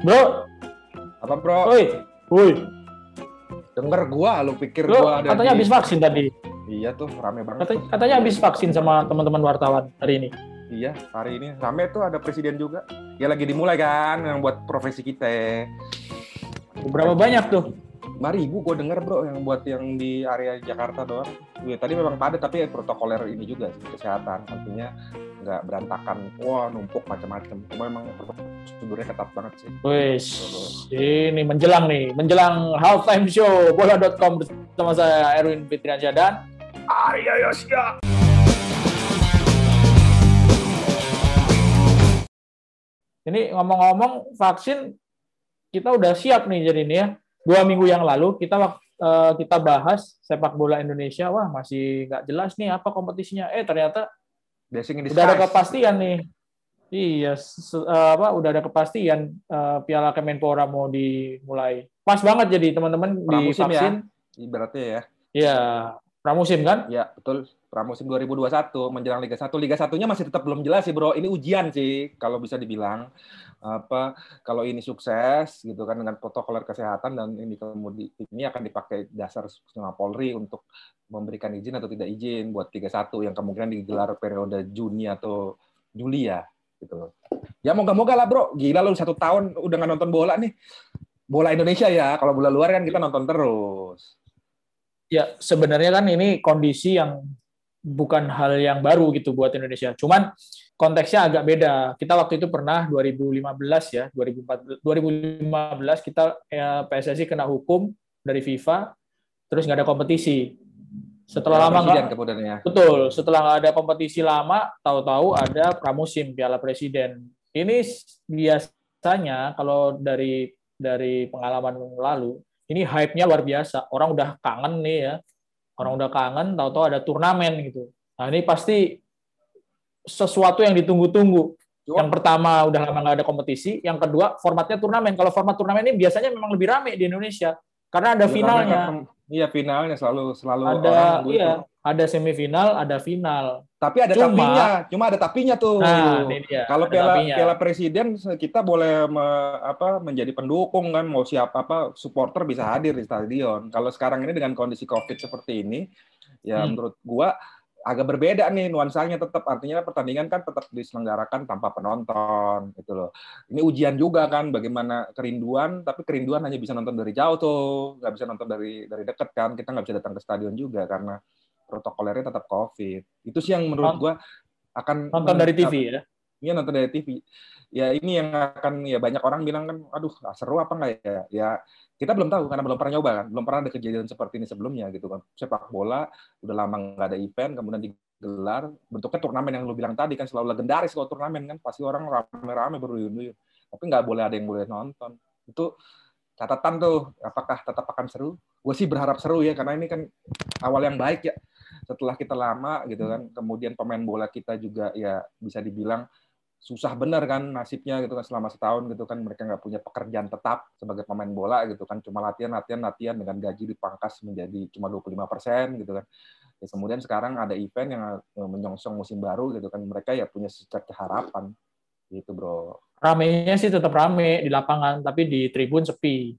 Bro, Apa bro? woi, woi. Denger gua, lu pikir Lo gua ada katanya di... habis vaksin tadi. Iya tuh, rame banget. Katanya, katanya habis vaksin sama teman-teman wartawan hari ini. Iya, hari ini rame tuh ada presiden juga. Ya lagi dimulai kan, yang buat profesi kita. Berapa banyak tuh? 5 ribu gue denger bro, yang buat yang di area Jakarta doang. Ya, tadi memang padat, tapi protokoler ini juga sih, kesehatan. Artinya nggak berantakan, wah numpuk macam-macam. Cuma memang prosedurnya ketat banget sih. Wis, ini menjelang nih, menjelang halftime show bola.com bersama saya Erwin Fitriansyah dan Arya Yosya. Ini ngomong-ngomong vaksin kita udah siap nih jadi ini ya. Dua minggu yang lalu kita eh, kita bahas sepak bola Indonesia, wah masih nggak jelas nih apa kompetisinya. Eh ternyata udah ada kepastian nih. Iya, eh, apa udah ada kepastian eh, Piala Kemenpora mau dimulai. Pas banget jadi teman-teman di ya. vaksin. Ibaratnya ya. Iya, pramusim kan? Ya, betul. Pramusim 2021 menjelang Liga 1. Liga 1-nya masih tetap belum jelas sih, Bro. Ini ujian sih kalau bisa dibilang. Apa kalau ini sukses gitu kan dengan protokoler kesehatan dan ini kemudian ini akan dipakai dasar sama Polri untuk memberikan izin atau tidak izin buat Liga 1 yang kemungkinan digelar periode Juni atau Juli ya gitu loh. Ya moga-moga lah, Bro. Gila lu satu tahun udah nggak nonton bola nih. Bola Indonesia ya. Kalau bola luar kan kita nonton terus. Ya, sebenarnya kan ini kondisi yang bukan hal yang baru gitu buat Indonesia. Cuman konteksnya agak beda. Kita waktu itu pernah 2015 ya, 2014 2015 kita ya, PSSI kena hukum dari FIFA terus nggak ada kompetisi. Setelah Piala lama nggak ya. Betul, setelah nggak ada kompetisi lama, tahu-tahu ada pramusim Piala Presiden. Ini biasanya kalau dari dari pengalaman lalu, ini hype-nya luar biasa. Orang udah kangen nih ya, orang udah kangen, tahu-tahu ada turnamen gitu. Nah ini pasti sesuatu yang ditunggu-tunggu. Yang pertama udah lama nggak ada kompetisi, yang kedua formatnya turnamen. Kalau format turnamen ini biasanya memang lebih rame di Indonesia karena ada finalnya. Iya finalnya selalu selalu Ada orang iya, itu. ada semifinal, ada final. Tapi ada Cuma- tapinya, cuma ada tapinya tuh. Nah, dia. Kalau piala tapinya. piala presiden kita boleh me- apa menjadi pendukung kan mau siapa apa supporter bisa hadir di stadion. Kalau sekarang ini dengan kondisi Covid seperti ini ya Hmm. menurut gua agak berbeda nih nuansanya tetap artinya pertandingan kan tetap diselenggarakan tanpa penonton gitu loh. Ini ujian juga kan bagaimana kerinduan tapi kerinduan hanya bisa nonton dari jauh tuh, nggak bisa nonton dari dari dekat kan. Kita nggak bisa datang ke stadion juga karena protokolernya tetap Covid. Itu sih yang menurut gua akan nonton dari TV ya. Iya nonton dari TV. Ya ini yang akan ya banyak orang bilang kan, aduh seru apa enggak ya? Ya kita belum tahu karena belum pernah nyoba kan, belum pernah ada kejadian seperti ini sebelumnya gitu kan. Sepak bola udah lama nggak ada event, kemudian digelar bentuknya turnamen yang lu bilang tadi kan selalu legendaris kalau turnamen kan pasti orang rame-rame berduyun-duyun. Tapi nggak boleh ada yang boleh nonton. Itu catatan tuh apakah tetap akan seru? Gue sih berharap seru ya karena ini kan awal yang baik ya. Setelah kita lama gitu kan, kemudian pemain bola kita juga ya bisa dibilang susah bener kan nasibnya gitu kan selama setahun gitu kan mereka nggak punya pekerjaan tetap sebagai pemain bola gitu kan cuma latihan latihan latihan dengan gaji dipangkas menjadi cuma 25 persen gitu kan ya, kemudian sekarang ada event yang eh, menyongsong musim baru gitu kan mereka ya punya secerca harapan gitu bro Ramenya sih tetap rame di lapangan, tapi di tribun sepi.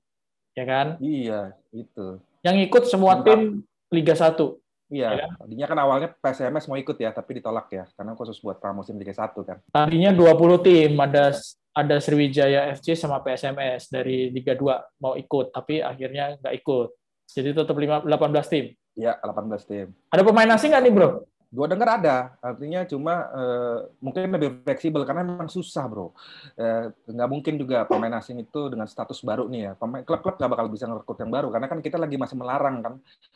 Ya kan? iya itu Yang ikut semua Mantap. tim Liga 1. Iya Ya. tadinya kan awalnya PSMS mau ikut ya tapi ditolak ya karena khusus buat pramusim Liga 1 kan Tadinya 20 tim, ada ada Sriwijaya FC sama PSMS dari Liga 2 mau ikut, tapi akhirnya nggak ikut. Jadi tetap lima- 18 tim. ya 18 tim Ada pemain asing nggak nih, Bro? Gue dengar ada, artinya cuma eh, mungkin lebih fleksibel karena memang susah bro. Eh, nggak mungkin juga pemain asing itu dengan status baru nih ya. Pemain klub-klub nggak bakal bisa ngerekrut yang baru karena kan kita lagi masih melarang kan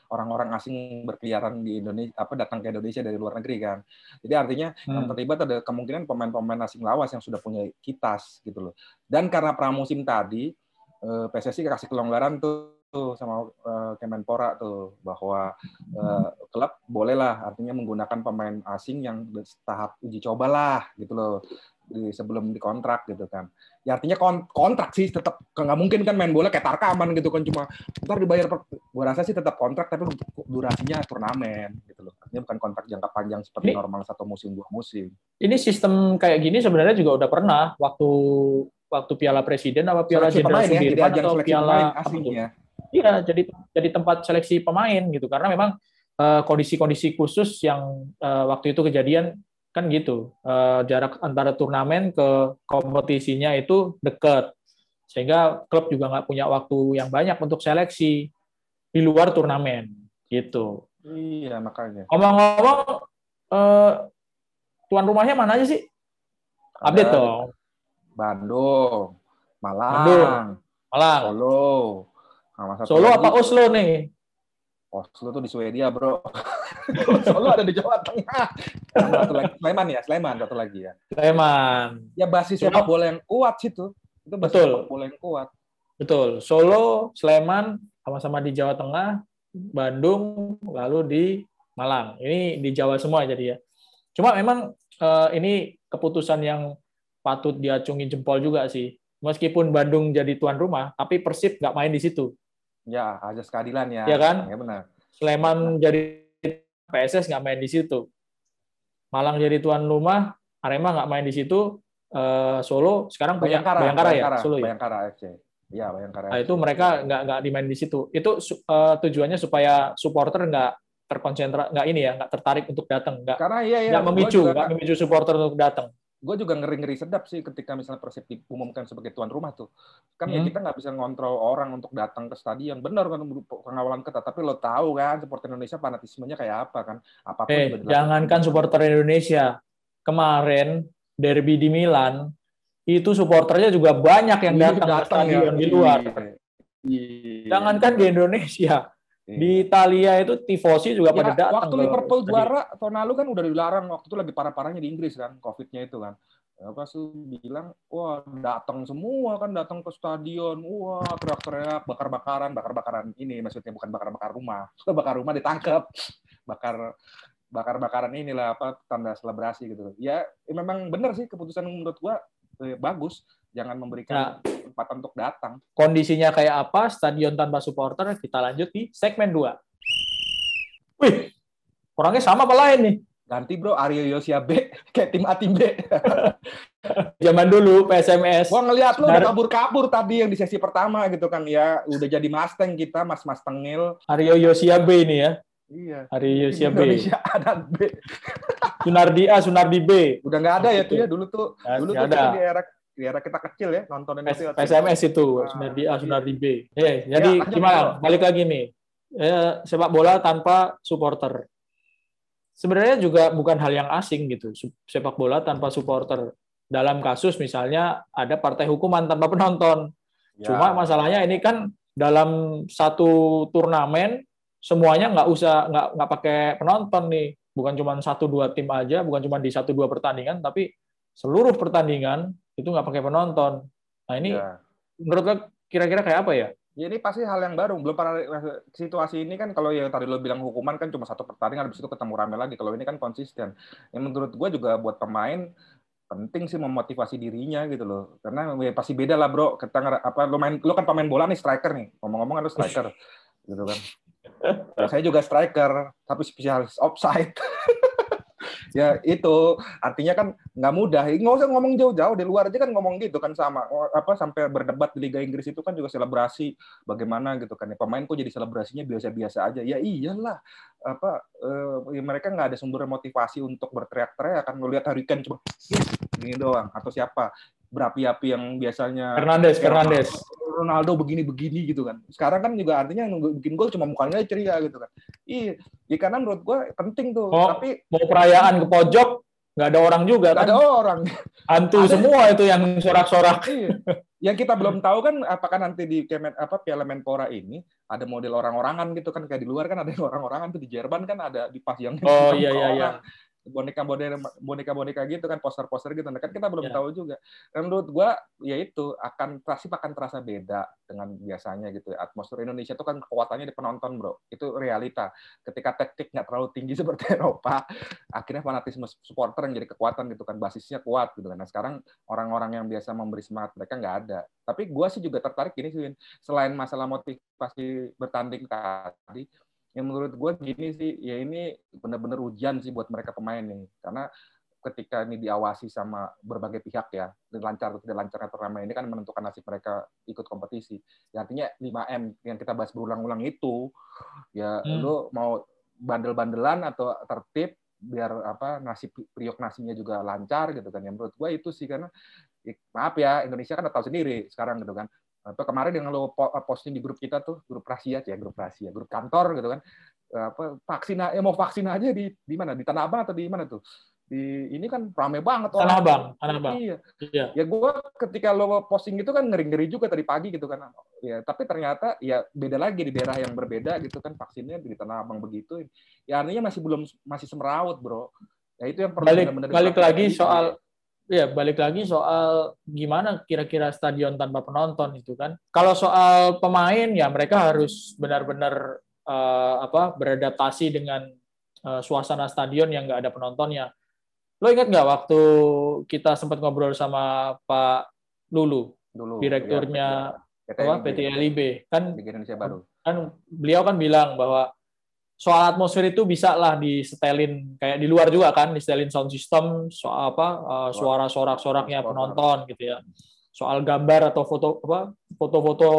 orang-orang asing berkeliaran di Indonesia, apa datang ke Indonesia dari luar negeri kan. Jadi artinya yang Hmm. terlibat ada kemungkinan pemain-pemain asing lawas yang sudah punya kitas gitu loh. Dan karena pramusim tadi eh, PSSI kasih kelonggaran tuh tuh sama eh, Kemenpora tuh bahwa eh, klub bolehlah artinya menggunakan pemain asing yang tahap uji coba lah gitu loh di, sebelum dikontrak gitu kan. Ya artinya kon- kontrak sih tetap nggak mungkin kan main bola kayak tarkaman gitu kan cuma ntar dibayar per, gua rasa sih tetap kontrak tapi durasinya turnamen gitu loh. Artinya bukan kontrak jangka panjang seperti Ini- normal satu musim dua musim. Ini sistem kayak gini sebenarnya juga udah pernah waktu waktu Piala Presiden apa Piala Jenderal ya, Sudirman atau Piala aslinya. Iya, jadi jadi tempat seleksi pemain gitu karena memang eh, kondisi-kondisi uh, khusus yang uh, waktu itu kejadian kan gitu uh, jarak antara turnamen ke kompetisinya itu dekat sehingga klub juga nggak punya waktu yang banyak untuk seleksi di luar turnamen gitu. Iya makanya. Ngomong-ngomong, uh, tuan rumahnya mana aja sih? Update dong. Bandung, Malang, Bandung, Malang, Solo. Nah, Solo apa Oslo nih? Oslo tuh di Swedia, bro. Solo ada di Jawa Tengah. Satu lagi, Sleman ya, Sleman satu lagi ya. Sleman. Ya basis sepak bola yang kuat sih tuh. Itu basis Betul. sepak bola yang kuat. Betul. Solo, Sleman, sama-sama di Jawa Tengah, Bandung, lalu di Malang. Ini di Jawa semua jadi ya. Cuma memang uh, ini keputusan yang patut diacungi jempol juga sih. Meskipun Bandung jadi tuan rumah, tapi Persib nggak main di situ. Ya, ajas keadilan ya. Ya kan? Ya benar. Sleman jadi PSS nggak main di situ. Malang jadi tuan rumah, Arema nggak main di situ. Uh, Solo sekarang punya Bayangkara, Bayangkara, Bayangkara ya, Solo ya. Bayangkara FC. Iya, Bayangkara. Nah, itu mereka nggak nggak dimain di situ. Itu uh, tujuannya supaya supporter nggak terkonsentrasi, nggak ini ya, nggak tertarik untuk datang, nggak karena iya, iya, nggak memicu, nggak memicu supporter untuk datang gue juga ngeri-ngeri sedap sih ketika misalnya Persib diumumkan sebagai tuan rumah tuh. Kan ya hmm. ya kita nggak bisa ngontrol orang untuk datang ke stadion. Benar kan pengawalan ketat, tapi lo tahu kan supporter Indonesia fanatismenya kayak apa kan? Apa pun eh, jangankan supporter Indonesia. Kemarin derby di Milan itu supporternya juga banyak yang iya, datang, ke stadion ya. di luar. Iya. Jangankan di Indonesia. Di Italia itu tifosi juga ya, pada datang. Waktu Liverpool ke, juara tahun lalu kan udah dilarang waktu itu lagi parah-parahnya di Inggris kan, COVID-nya itu kan. Ya, pas tuh bilang, wah datang semua kan datang ke stadion, wah teriak-teriak, bakar-bakaran, bakar-bakaran ini maksudnya bukan bakar-bakar rumah, bakar rumah ditangkap, bakar bakar-bakaran inilah apa tanda selebrasi gitu. Ya, ya memang benar sih keputusan menurut gua eh, bagus jangan memberikan nah, kesempatan untuk datang. Kondisinya kayak apa? Stadion tanpa supporter. Kita lanjut di segmen 2. Wih, orangnya sama apa lain nih? Ganti bro, Aryo Yosia B, kayak tim A tim B. Zaman dulu PSMS. Gua ngeliat lu udah kabur-kabur tadi yang di sesi pertama gitu kan ya, udah jadi Mustang kita, Mas Mas Tengil. Aryo Yosia B ini ya. Iya. Aryo Yosia B. Indonesia ada B. Sunardi A, Sunardi B. Udah nggak ada ya tuh ya dulu tuh. Dulu tuh ada. di era di era kita kecil ya nontonin itu. SMS itu, nah, Sunardi A, Sunardi B. Eh, jadi ya, gimana? Balik lagi nih. Eh, sepak bola tanpa supporter. Sebenarnya juga bukan hal yang asing gitu. Sepak bola tanpa supporter. Dalam kasus misalnya ada partai hukuman tanpa penonton. Ya. Cuma masalahnya ini kan dalam satu turnamen semuanya nggak usah nggak nggak pakai penonton nih. Bukan cuma satu dua tim aja, bukan cuma di satu dua pertandingan, tapi seluruh pertandingan itu nggak pakai penonton. Nah ini ya. menurut lo kira-kira kayak apa ya? Ya ini pasti hal yang baru. Belum pernah situasi ini kan kalau yang tadi lo bilang hukuman kan cuma satu pertandingan habis itu ketemu rame lagi. Kalau ini kan konsisten. Yang menurut gue juga buat pemain penting sih memotivasi dirinya gitu loh. Karena ya pasti beda lah bro. Kita apa lo main lo kan pemain bola nih striker nih. Ngomong-ngomong kan lo striker gitu kan. Ya, saya juga striker tapi spesialis offside. ya itu. Artinya kan nggak mudah. Nggak usah ngomong jauh-jauh. Di luar aja kan ngomong gitu kan sama apa sampai berdebat di Liga Inggris itu kan juga selebrasi. Bagaimana gitu kan ya. Pemain kok jadi selebrasinya biasa-biasa aja. Ya iyalah. Apa eh, mereka nggak ada sumber motivasi untuk berteriak-teriak kan. Ngelihat Harry Kane cuma gini doang. Atau siapa berapi-api yang biasanya Fernandes Fernandes Ronaldo begini-begini gitu kan. Sekarang kan juga artinya bikin gol cuma mukanya ceria gitu kan. Iya, ya karena menurut gue penting tuh. Oh, Tapi mau perayaan ke pojok nggak ada orang juga kan? ada orang. Hantu ada, semua itu yang sorak-sorak. Iya. Yang kita belum tahu kan apakah nanti di Kemen, apa Piala Menpora ini ada model orang-orangan gitu kan kayak di luar kan ada orang-orangan tuh di Jerman kan ada di pas yang Oh iya iya iya boneka boneka boneka gitu kan poster-poster gitu. Nah, kan kita belum yeah. tahu juga. Dan menurut gua ya itu akan pasti akan terasa beda dengan biasanya gitu ya. Atmosfer Indonesia itu kan kekuatannya di penonton bro. Itu realita. Ketika taktik nggak terlalu tinggi seperti Eropa akhirnya fanatisme supporter yang jadi kekuatan gitu kan basisnya kuat gitu kan. Nah sekarang orang-orang yang biasa memberi semangat mereka nggak ada. Tapi gua sih juga tertarik ini sih selain masalah motivasi bertanding tadi yang menurut gue gini sih ya ini benar-benar ujian sih buat mereka pemain nih karena ketika ini diawasi sama berbagai pihak ya, lancar atau tidak lancarnya turnamen ini kan menentukan nasib mereka ikut kompetisi. Ya, artinya 5M yang kita bahas berulang-ulang itu, ya hmm. lu mau bandel-bandelan atau tertib biar apa nasib priok nasinya juga lancar gitu kan ya menurut gue itu sih karena maaf ya Indonesia kan tahu sendiri sekarang gitu kan apa kemarin yang lo posting di grup kita tuh grup rahasia ya grup rahasia grup kantor gitu kan apa vaksin ya mau vaksin aja di di mana di Tanah Abang atau di mana tuh di ini kan rame banget orang. Tanah Abang, Tanah Abang. Iya. iya. Ya gue ketika lo posting itu kan ngeri-ngeri juga tadi pagi gitu kan. Ya, tapi ternyata ya beda lagi di daerah yang berbeda gitu kan vaksinnya di Tanah Abang begitu. Ya artinya masih belum masih semeraut, Bro. Ya itu yang perlu balik, benar -benar balik lagi soal ya balik lagi soal gimana kira-kira stadion tanpa penonton itu kan. Kalau soal pemain ya mereka harus benar-benar uh, apa beradaptasi dengan uh, suasana stadion yang nggak ada penontonnya Lo ingat nggak waktu kita sempat ngobrol sama Pak Lulu, Dulu, direkturnya ya, PT, apa, PT LIB kan Indonesia Baru. Kan beliau kan bilang bahwa soal atmosfer itu bisa lah disetelin kayak di luar juga kan, disetelin sound system, soal apa uh, suara sorak-soraknya penonton gitu ya. Soal gambar atau foto apa foto-foto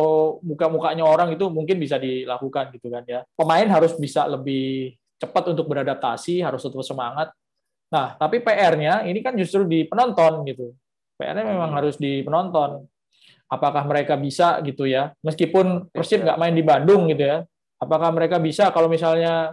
muka-mukanya orang itu mungkin bisa dilakukan gitu kan ya. Pemain harus bisa lebih cepat untuk beradaptasi, harus tetap semangat Nah, tapi PR-nya ini kan justru di penonton gitu. PR-nya memang hmm. harus di penonton. Apakah mereka bisa gitu ya? Meskipun Persib nggak main di Bandung gitu ya. Apakah mereka bisa kalau misalnya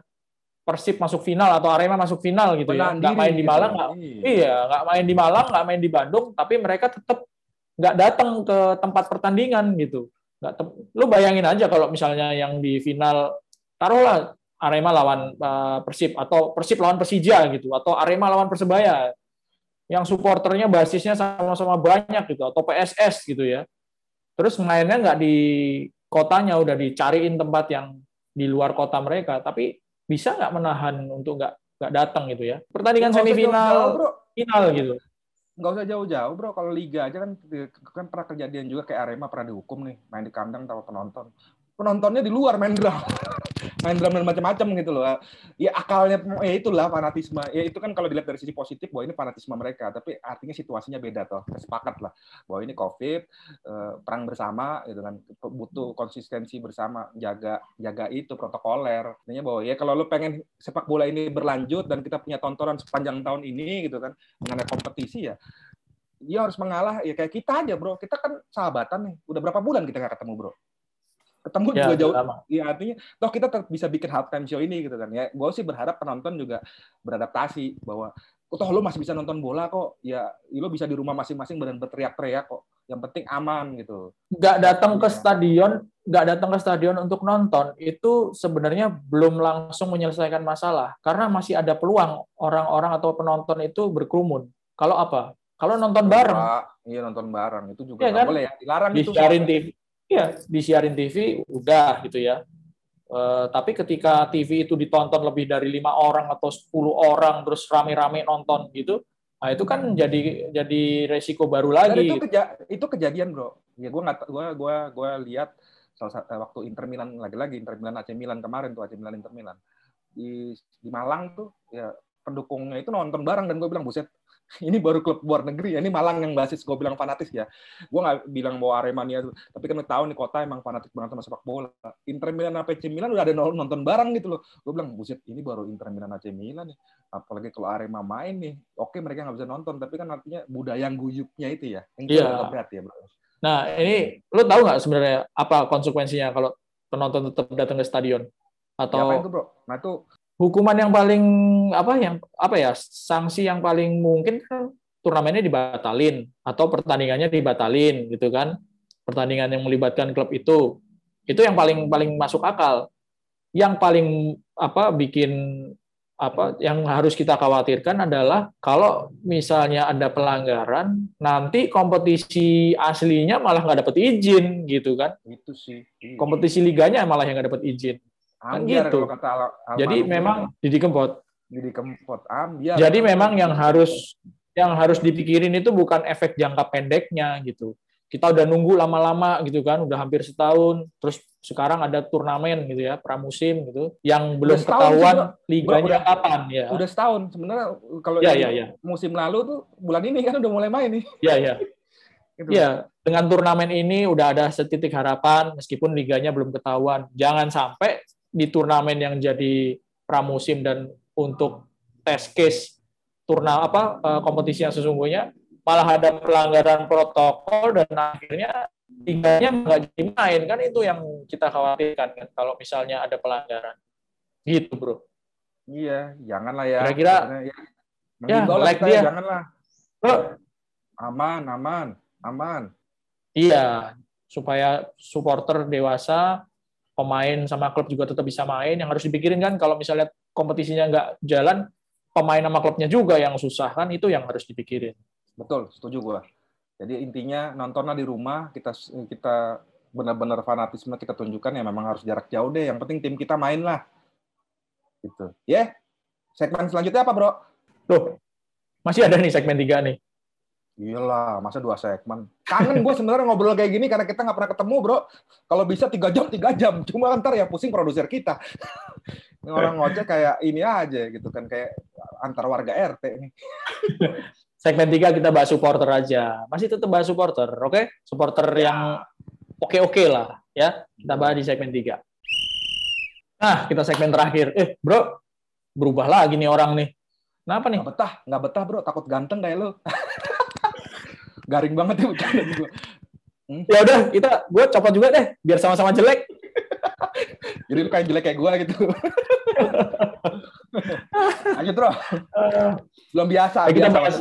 Persib masuk final atau Arema masuk final gitu ya? Nggak main di gitu. Malang, nggak, iya, nggak main di Malang, nggak main di Bandung, tapi mereka tetap nggak datang ke tempat pertandingan gitu. Nggak, lu bayangin aja kalau misalnya yang di final taruhlah Arema lawan uh, Persib atau Persib lawan Persija gitu atau Arema lawan Persebaya yang supporternya basisnya sama-sama banyak gitu atau PSS gitu ya terus mainnya nggak di kotanya udah dicariin tempat yang di luar kota mereka tapi bisa nggak menahan untuk nggak nggak datang gitu ya? Pertandingan semifinal jauh, bro. final gitu. Nggak usah jauh-jauh bro. Kalau liga aja kan kan pernah kejadian juga kayak Arema pernah dihukum nih main di kandang tanpa penonton penontonnya di luar main drum. Main drum dan macam-macam gitu loh. Ya akalnya ya itulah fanatisme. Ya itu kan kalau dilihat dari sisi positif bahwa ini fanatisme mereka. Tapi artinya situasinya beda toh. Sepakat lah bahwa ini covid eh, perang bersama gitu kan butuh konsistensi bersama jaga jaga itu protokoler. Artinya bahwa ya kalau lo pengen sepak bola ini berlanjut dan kita punya tontonan sepanjang tahun ini gitu kan mengenai kompetisi ya dia harus mengalah ya kayak kita aja bro. Kita kan sahabatan nih. Udah berapa bulan kita nggak ketemu bro ketemu ya, juga jauh. Iya artinya toh kita tetap bisa bikin halftime show ini gitu kan ya. Gue sih berharap penonton juga beradaptasi bahwa oh, toh lo masih bisa nonton bola kok. Ya lo bisa di rumah masing-masing dan berteriak-teriak kok. Yang penting aman gitu. Gak datang ke stadion, gak datang ke stadion untuk nonton itu sebenarnya belum langsung menyelesaikan masalah karena masih ada peluang orang-orang atau penonton itu berkerumun. Kalau apa? Kalau nonton bareng. Iya nonton bareng itu juga ya, kan? boleh ya. Dilarang itu. TV ya disiarin TV udah gitu ya. Uh, tapi ketika TV itu ditonton lebih dari lima orang atau 10 orang terus rame-rame nonton gitu, nah itu kan jadi jadi resiko baru lagi. Dan itu, keja itu kejadian bro. Ya gue nggak gue gue gue lihat salah satu eh, waktu Inter Milan lagi-lagi Inter Milan AC Milan kemarin tuh AC Milan Inter Milan di di Malang tuh ya pendukungnya itu nonton bareng dan gue bilang buset ini baru klub luar negeri ya. Ini Malang yang basis gue bilang fanatis ya. Gue nggak bilang bahwa Aremania, tapi kan tahu nih kota emang fanatik banget sama sepak bola. Inter Milan apa AC Milan udah ada nonton bareng gitu loh. Gue bilang buset ini baru Inter Milan AC Milan nih. Apalagi kalau Arema main nih, oke mereka nggak bisa nonton, tapi kan artinya budaya guyupnya itu ya. Iya. Berat ya, bro. Nah ini lo tahu nggak sebenarnya apa konsekuensinya kalau penonton tetap datang ke stadion? Atau ya, apa itu bro? Nah itu hukuman yang paling apa yang apa ya sanksi yang paling mungkin kan turnamennya dibatalin atau pertandingannya dibatalin gitu kan. Pertandingan yang melibatkan klub itu. Itu yang paling paling masuk akal. Yang paling apa bikin apa yang harus kita khawatirkan adalah kalau misalnya ada pelanggaran nanti kompetisi aslinya malah nggak dapat izin gitu kan. Itu sih. Kompetisi liganya malah yang nggak dapat izin Kan gitu. kata Al Jadi memang Didi Kempot. Didi Kempot ambiar. Jadi memang yang harus yang harus dipikirin itu bukan efek jangka pendeknya gitu. kita udah nunggu lama-lama gitu kan, udah hampir setahun, terus sekarang ada turnamen gitu ya, pramusim gitu, yang belum ketahuan liganya udah, kapan ya. Udah setahun sebenarnya kalau ya, ya, ya. musim lalu tuh bulan ini kan udah mulai main nih. Iya, iya. gitu. Ya, dengan turnamen ini udah ada setitik harapan meskipun liganya belum ketahuan. Jangan sampai di turnamen yang jadi pramusim dan untuk test case turna apa eh, kompetisi yang sesungguhnya malah ada pelanggaran protokol dan akhirnya tiganya nggak jadi main. Kan itu yang kita khawatirkan kan kalau misalnya ada pelanggaran. Gitu bro. Iya janganlah ya. Kira-kira ya, ya like dia. janganlah. Bro. Aman aman aman. Iya supaya supporter dewasa pemain sama klub juga tetap bisa main yang harus dipikirin kan kalau misalnya kompetisinya nggak jalan pemain sama klubnya juga yang susah kan itu yang harus dipikirin Betul, setuju gue. Jadi intinya nontonlah di rumah, kita kita benar-benar fanatisme kita tunjukkan ya memang harus jarak jauh deh. Yang penting tim kita main lah. Gitu. Ya. Yeah. Segmen selanjutnya apa, Bro? Tuh. Masih ada nih segmen tiga nih. Iyalah, masa dua segmen. Kangen gue sebenarnya ngobrol kayak gini karena kita nggak pernah ketemu, bro. Kalau bisa tiga jam, tiga jam. Cuma ntar ya pusing produser kita. Ini orang ngoceh kayak ini aja gitu kan, kayak antar warga RT nih. segmen tiga kita bahas supporter aja. Masih tetap bahas supporter, oke? Okay? Supporter ya. yang oke-oke okay lah, ya. Kita bahas di segmen tiga. Nah, kita segmen terakhir. Eh, bro, berubah lagi nih orang nih. Kenapa nih? Nggak betah, nggak betah bro. Takut ganteng kayak lo. Garing banget ya bercanda gue. Hmm? Ya udah, kita gue copot juga deh, biar sama-sama jelek. Jadi lu kayak jelek kayak gue gitu. Lanjut bro. Belum biasa. kita bahas,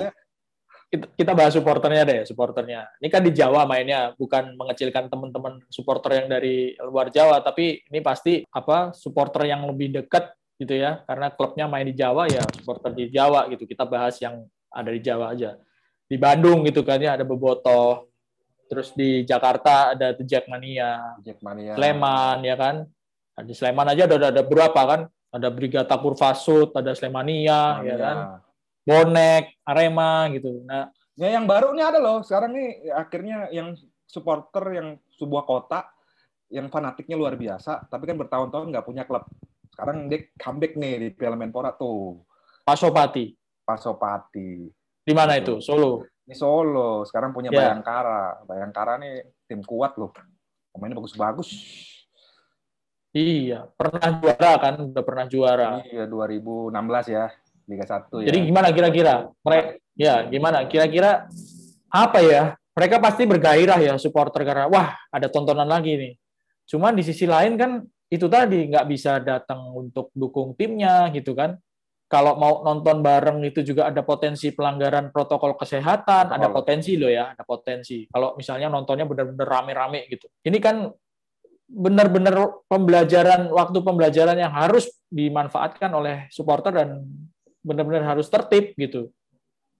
kita bahas supporternya deh, supporternya. Ini kan di Jawa mainnya, bukan mengecilkan teman-teman supporter yang dari luar Jawa, tapi ini pasti apa supporter yang lebih dekat gitu ya, karena klubnya main di Jawa ya supporter di Jawa gitu. Kita bahas yang ada di Jawa aja. Di Bandung gitu kan ya ada Bebotoh, terus di Jakarta ada The Jackmania, Jackmania. Sleman ya kan. Nah, di Sleman aja ada ada berapa kan? Ada Brigata Kurvasut, ada Slemania, ya kan bonek, Arema gitu. Nah, ya yang baru nih ada loh. Sekarang nih akhirnya yang supporter yang sebuah kota yang fanatiknya luar biasa, tapi kan bertahun-tahun nggak punya klub. Sekarang dia comeback nih di Piala Menpora tuh. Pasopati. Pasopati. Di mana itu? Solo. Di Solo. Sekarang punya yeah. Bayangkara. Bayangkara nih tim kuat loh. Pemainnya bagus-bagus. Iya, pernah juara kan? Udah pernah juara. Iya, 2016 ya. Liga 1 ya. Jadi gimana kira-kira? Mereka ya gimana? Kira-kira apa ya? Mereka pasti bergairah ya supporter karena wah ada tontonan lagi nih. Cuman di sisi lain kan itu tadi nggak bisa datang untuk dukung timnya gitu kan. Kalau mau nonton bareng itu juga ada potensi pelanggaran protokol kesehatan, ada potensi loh ya, ada potensi. Kalau misalnya nontonnya benar-benar rame-rame gitu. Ini kan benar-benar pembelajaran waktu pembelajaran yang harus dimanfaatkan oleh supporter dan benar-benar harus tertib gitu.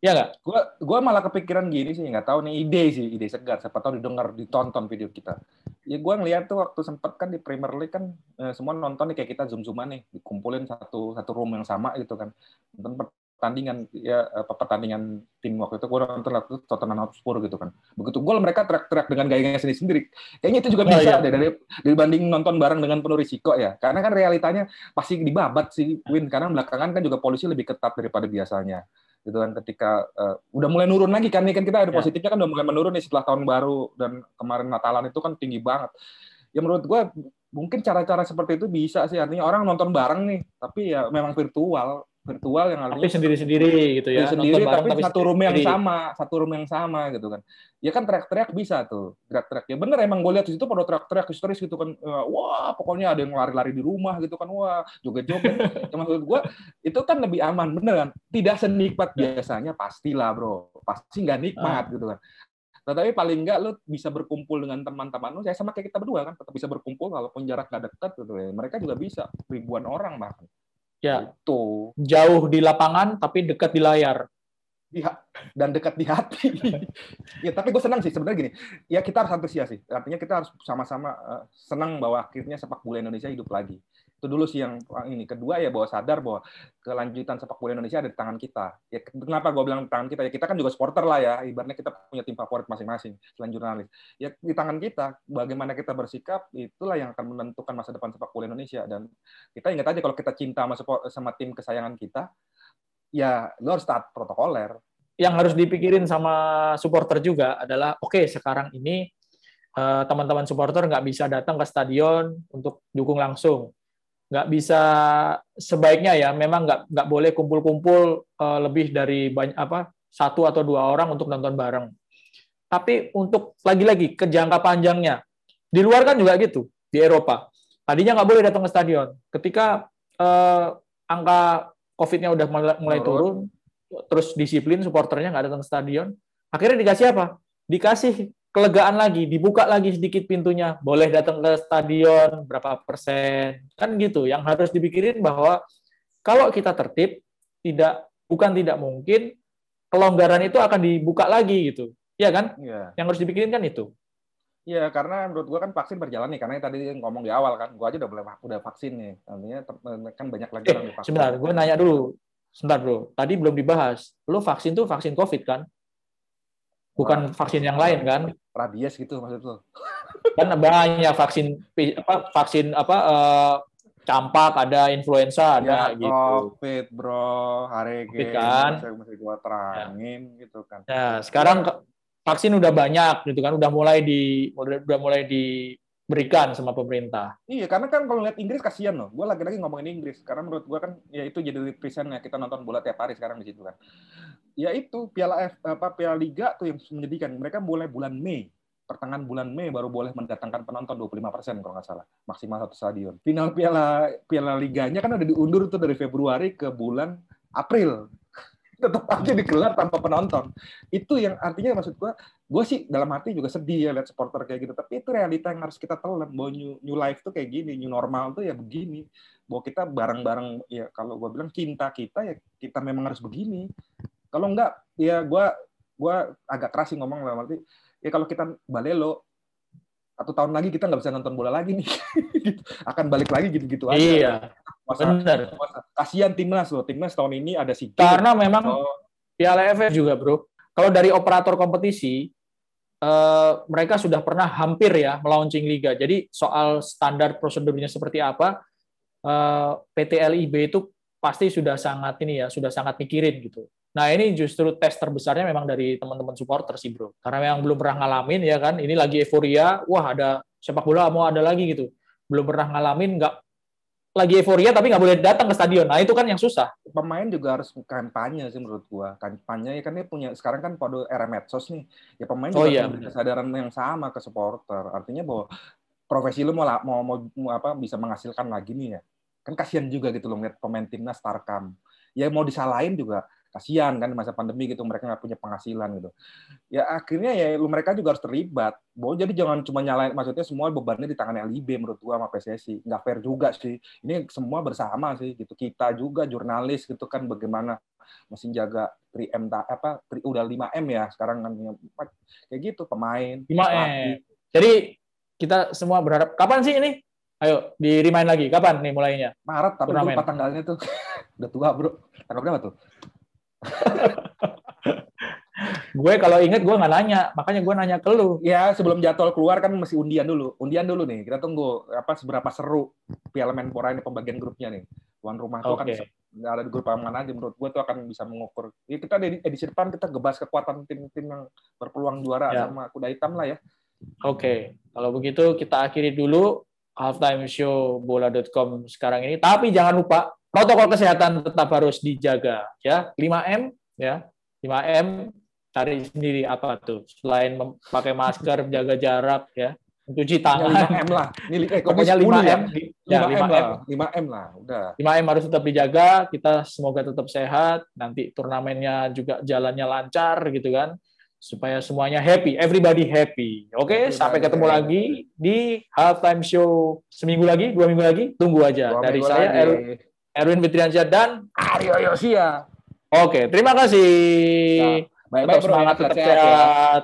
Ya nggak? Gua gua malah kepikiran gini sih, nggak tahu nih ide sih, ide segar. Siapa tahu didengar, ditonton video kita. Ya gua ngeliat tuh waktu sempet kan di Premier League kan eh, semua nonton nih kayak kita zoom zooman nih, dikumpulin satu satu room yang sama gitu kan. Nonton pertandingan ya apa pertandingan tim waktu itu gue nonton waktu Tottenham Hotspur gitu kan begitu gol mereka teriak-teriak dengan gayanya sendiri sendiri kayaknya itu juga oh, bisa iya. deh dari dibanding nonton bareng dengan penuh risiko ya karena kan realitanya pasti dibabat sih Win karena belakangan kan juga polisi lebih ketat daripada biasanya gitu kan ketika uh, udah mulai nurun lagi kan nih kan kita ada ya. positifnya kan udah mulai menurun nih setelah tahun baru dan kemarin Natalan itu kan tinggi banget ya menurut gue mungkin cara-cara seperti itu bisa sih artinya orang nonton bareng nih tapi ya memang virtual virtual yang artinya tapi sendiri-sendiri gitu ya sendiri tapi, tapi satu room yang sama satu room yang sama gitu kan. Ya kan teriak-teriak bisa tuh teriak-teriak. Ya bener emang gue lihat di situ pada teriak-teriak historis gitu kan. Eh, wah pokoknya ada yang lari-lari di rumah gitu kan. Wah joget-joget. Ya, maksud gue itu kan lebih aman bener kan? Tidak senikmat biasanya pastilah bro. Pasti nggak nikmat ah. gitu kan. Tetapi paling enggak lo bisa berkumpul dengan teman-teman lo, saya sama kayak kita berdua kan, tetap bisa berkumpul walaupun jarak nggak dekat gitu ya. Mereka juga bisa ribuan orang bahkan. Ya. Itu. Jauh di lapangan tapi dekat di layar. di dan dekat di hati. ya tapi gue senang sih sebenarnya gini. Ya kita harus antusias sih. Artinya kita harus sama-sama uh, senang bahwa akhirnya sepak bola Indonesia hidup lagi. Itu dulu sih yang ini. Kedua ya bahwa sadar bahwa kelanjutan sepak bola Indonesia ada di tangan kita. Ya kenapa gue bilang tangan kita? Ya kita kan juga supporter lah ya. Ibaratnya kita punya tim favorit masing-masing selain jurnalis. Ya di tangan kita. Bagaimana kita bersikap itulah yang akan menentukan masa depan sepak bola Indonesia. Dan kita ingat aja kalau kita cinta sama, sama tim kesayangan kita, ya lo harus taat protokoler. Yang harus dipikirin sama supporter juga adalah, oke okay, sekarang ini eh, teman-teman supporter nggak bisa datang ke stadion untuk dukung langsung nggak bisa sebaiknya ya memang nggak nggak boleh kumpul-kumpul uh, lebih dari banyak apa satu atau dua orang untuk nonton bareng. Tapi untuk lagi-lagi ke jangka panjangnya di luar kan juga gitu di Eropa. Tadinya nggak boleh datang ke stadion. Ketika uh, angka COVID-nya udah mulai, mulai turun, terus disiplin supporternya nggak datang ke stadion, akhirnya dikasih apa? Dikasih kelegaan lagi, dibuka lagi sedikit pintunya, boleh datang ke stadion berapa persen, kan gitu. Yang harus dipikirin bahwa kalau kita tertib, tidak bukan tidak mungkin kelonggaran itu akan dibuka lagi gitu, ya kan? Ya. Yang harus dipikirin kan itu. Iya, karena menurut gua kan vaksin berjalan nih, karena tadi ngomong di awal kan, gua aja udah boleh udah vaksin nih, artinya kan banyak lagi eh, orang divaksin. Sebentar, gue nanya dulu, sebentar bro, tadi belum dibahas, lo vaksin tuh vaksin COVID kan? Bukan vaksin yang lain kan? rabies gitu maksud lo? Kan banyak vaksin apa vaksin apa uh, campak ada influenza ada ya, gitu. Covid bro, hari ini kan masih gua terangin ya. gitu kan. Ya sekarang vaksin udah banyak gitu kan, udah mulai di udah mulai diberikan sama pemerintah. Iya, karena kan kalau lihat Inggris kasihan loh. Gue lagi-lagi ngomongin Inggris karena menurut gue kan ya itu jadi represent ya kita nonton bola tiap hari sekarang di situ kan ya itu Piala F, apa Piala Liga tuh yang menyedihkan. Mereka mulai bulan Mei, pertengahan bulan Mei baru boleh mendatangkan penonton 25 persen kalau nggak salah, maksimal satu stadion. Final Piala Piala Liganya kan udah diundur tuh dari Februari ke bulan April. Tetap aja digelar tanpa penonton. Itu yang artinya maksud gue, gue sih dalam hati juga sedih ya lihat supporter kayak gitu. Tapi itu realita yang harus kita telan bahwa new, new life tuh kayak gini, new normal tuh ya begini. Bahwa kita bareng-bareng ya kalau gue bilang cinta kita ya kita memang harus begini kalau enggak, ya gue gua agak keras sih ngomong lah. Berarti ya kalau kita balelo satu tahun lagi kita nggak bisa nonton bola lagi nih. Gitu. Akan balik lagi gitu-gitu aja. Iya. Masa, benar. kasihan timnas loh. Timnas tahun ini ada sih. Karena memang oh. Piala AFF juga, Bro. Kalau dari operator kompetisi Uh, mereka sudah pernah hampir ya melaunching liga. Jadi soal standar prosedurnya seperti apa, uh, eh, PT LIB itu pasti sudah sangat ini ya, sudah sangat mikirin gitu. Nah ini justru tes terbesarnya memang dari teman-teman supporter sih bro. Karena yang belum pernah ngalamin ya kan, ini lagi euforia, wah ada sepak bola mau ada lagi gitu. Belum pernah ngalamin, nggak lagi euforia tapi nggak boleh datang ke stadion. Nah itu kan yang susah. Pemain juga harus kampanye sih menurut gua. Kampanye ya kan dia punya sekarang kan pada era medsos nih. Ya pemain oh, juga iya, punya kesadaran yang sama ke supporter. Artinya bahwa profesi lu mau mau, mau, mau apa bisa menghasilkan lagi nih ya. Kan kasihan juga gitu loh ngeliat pemain timnas Tarkam. Ya mau disalahin juga kasihan kan masa pandemi gitu mereka nggak punya penghasilan gitu ya akhirnya ya lu mereka juga harus terlibat bahwa jadi jangan cuma nyalain maksudnya semua bebannya di tangan LIB menurut gua sama PSSI nggak fair juga sih ini semua bersama sih gitu kita juga jurnalis gitu kan bagaimana mesin jaga 3M apa 3, udah 5M ya sekarang kan kayak gitu pemain 5M jadi kita semua berharap kapan sih ini Ayo, di remind lagi. Kapan nih mulainya? Maret, tapi lupa tanggalnya tuh. Udah tua, bro. Tanggal berapa tuh? Gue kalau inget gue nggak nanya, makanya gue nanya ke lu. Ya sebelum jadwal keluar kan masih undian dulu, undian dulu nih. Kita tunggu apa seberapa seru Piala Menpora ini pembagian grupnya nih. Tuan rumah tuh okay. kan nggak ada di grup mana aja menurut gue tuh akan bisa mengukur. Ya, kita di edisi depan kita gebas kekuatan tim-tim yang berpeluang juara ya. sama kuda hitam lah ya. Oke, okay. kalau begitu kita akhiri dulu halftime show bola.com sekarang ini. Tapi jangan lupa protokol kesehatan tetap harus dijaga ya. 5M ya. 5M cari sendiri apa tuh? Selain pakai masker jaga jarak ya. Mencuci tangan. 5M lah. Ini eh, pokoknya 5M ya? 5M, 5M lah. 5M lah udah. 5M harus tetap dijaga. Kita semoga tetap sehat. Nanti turnamennya juga jalannya lancar gitu kan. Supaya semuanya happy. Everybody happy. Oke okay? sampai ketemu happy. lagi di halftime show. Seminggu lagi? Dua minggu lagi? Tunggu aja. Dua dari saya Erwin Fitriansyah dan Aryo Yosia. Oke, terima kasih. Ya, Baik-baik Tetap bro, ya. semangat, tetap Sehat-sehat ya. sehat.